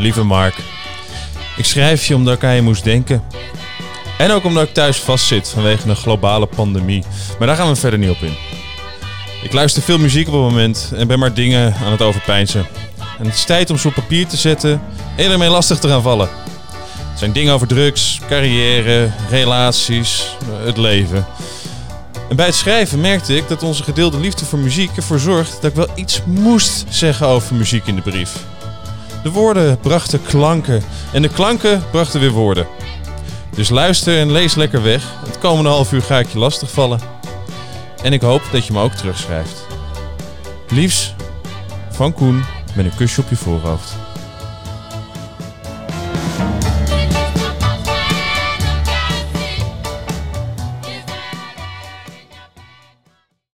Lieve Mark, ik schrijf je omdat ik aan je moest denken. En ook omdat ik thuis vastzit vanwege een globale pandemie. Maar daar gaan we verder niet op in. Ik luister veel muziek op het moment en ben maar dingen aan het overpeinzen. En het is tijd om ze op papier te zetten en ermee lastig te gaan vallen. Het zijn dingen over drugs, carrière, relaties, het leven. En bij het schrijven merkte ik dat onze gedeelde liefde voor muziek ervoor zorgt dat ik wel iets moest zeggen over muziek in de brief. De woorden brachten klanken en de klanken brachten weer woorden. Dus luister en lees lekker weg. Het komende half uur ga ik je lastigvallen. En ik hoop dat je me ook terugschrijft. Liefs, van Koen met een kusje op je voorhoofd.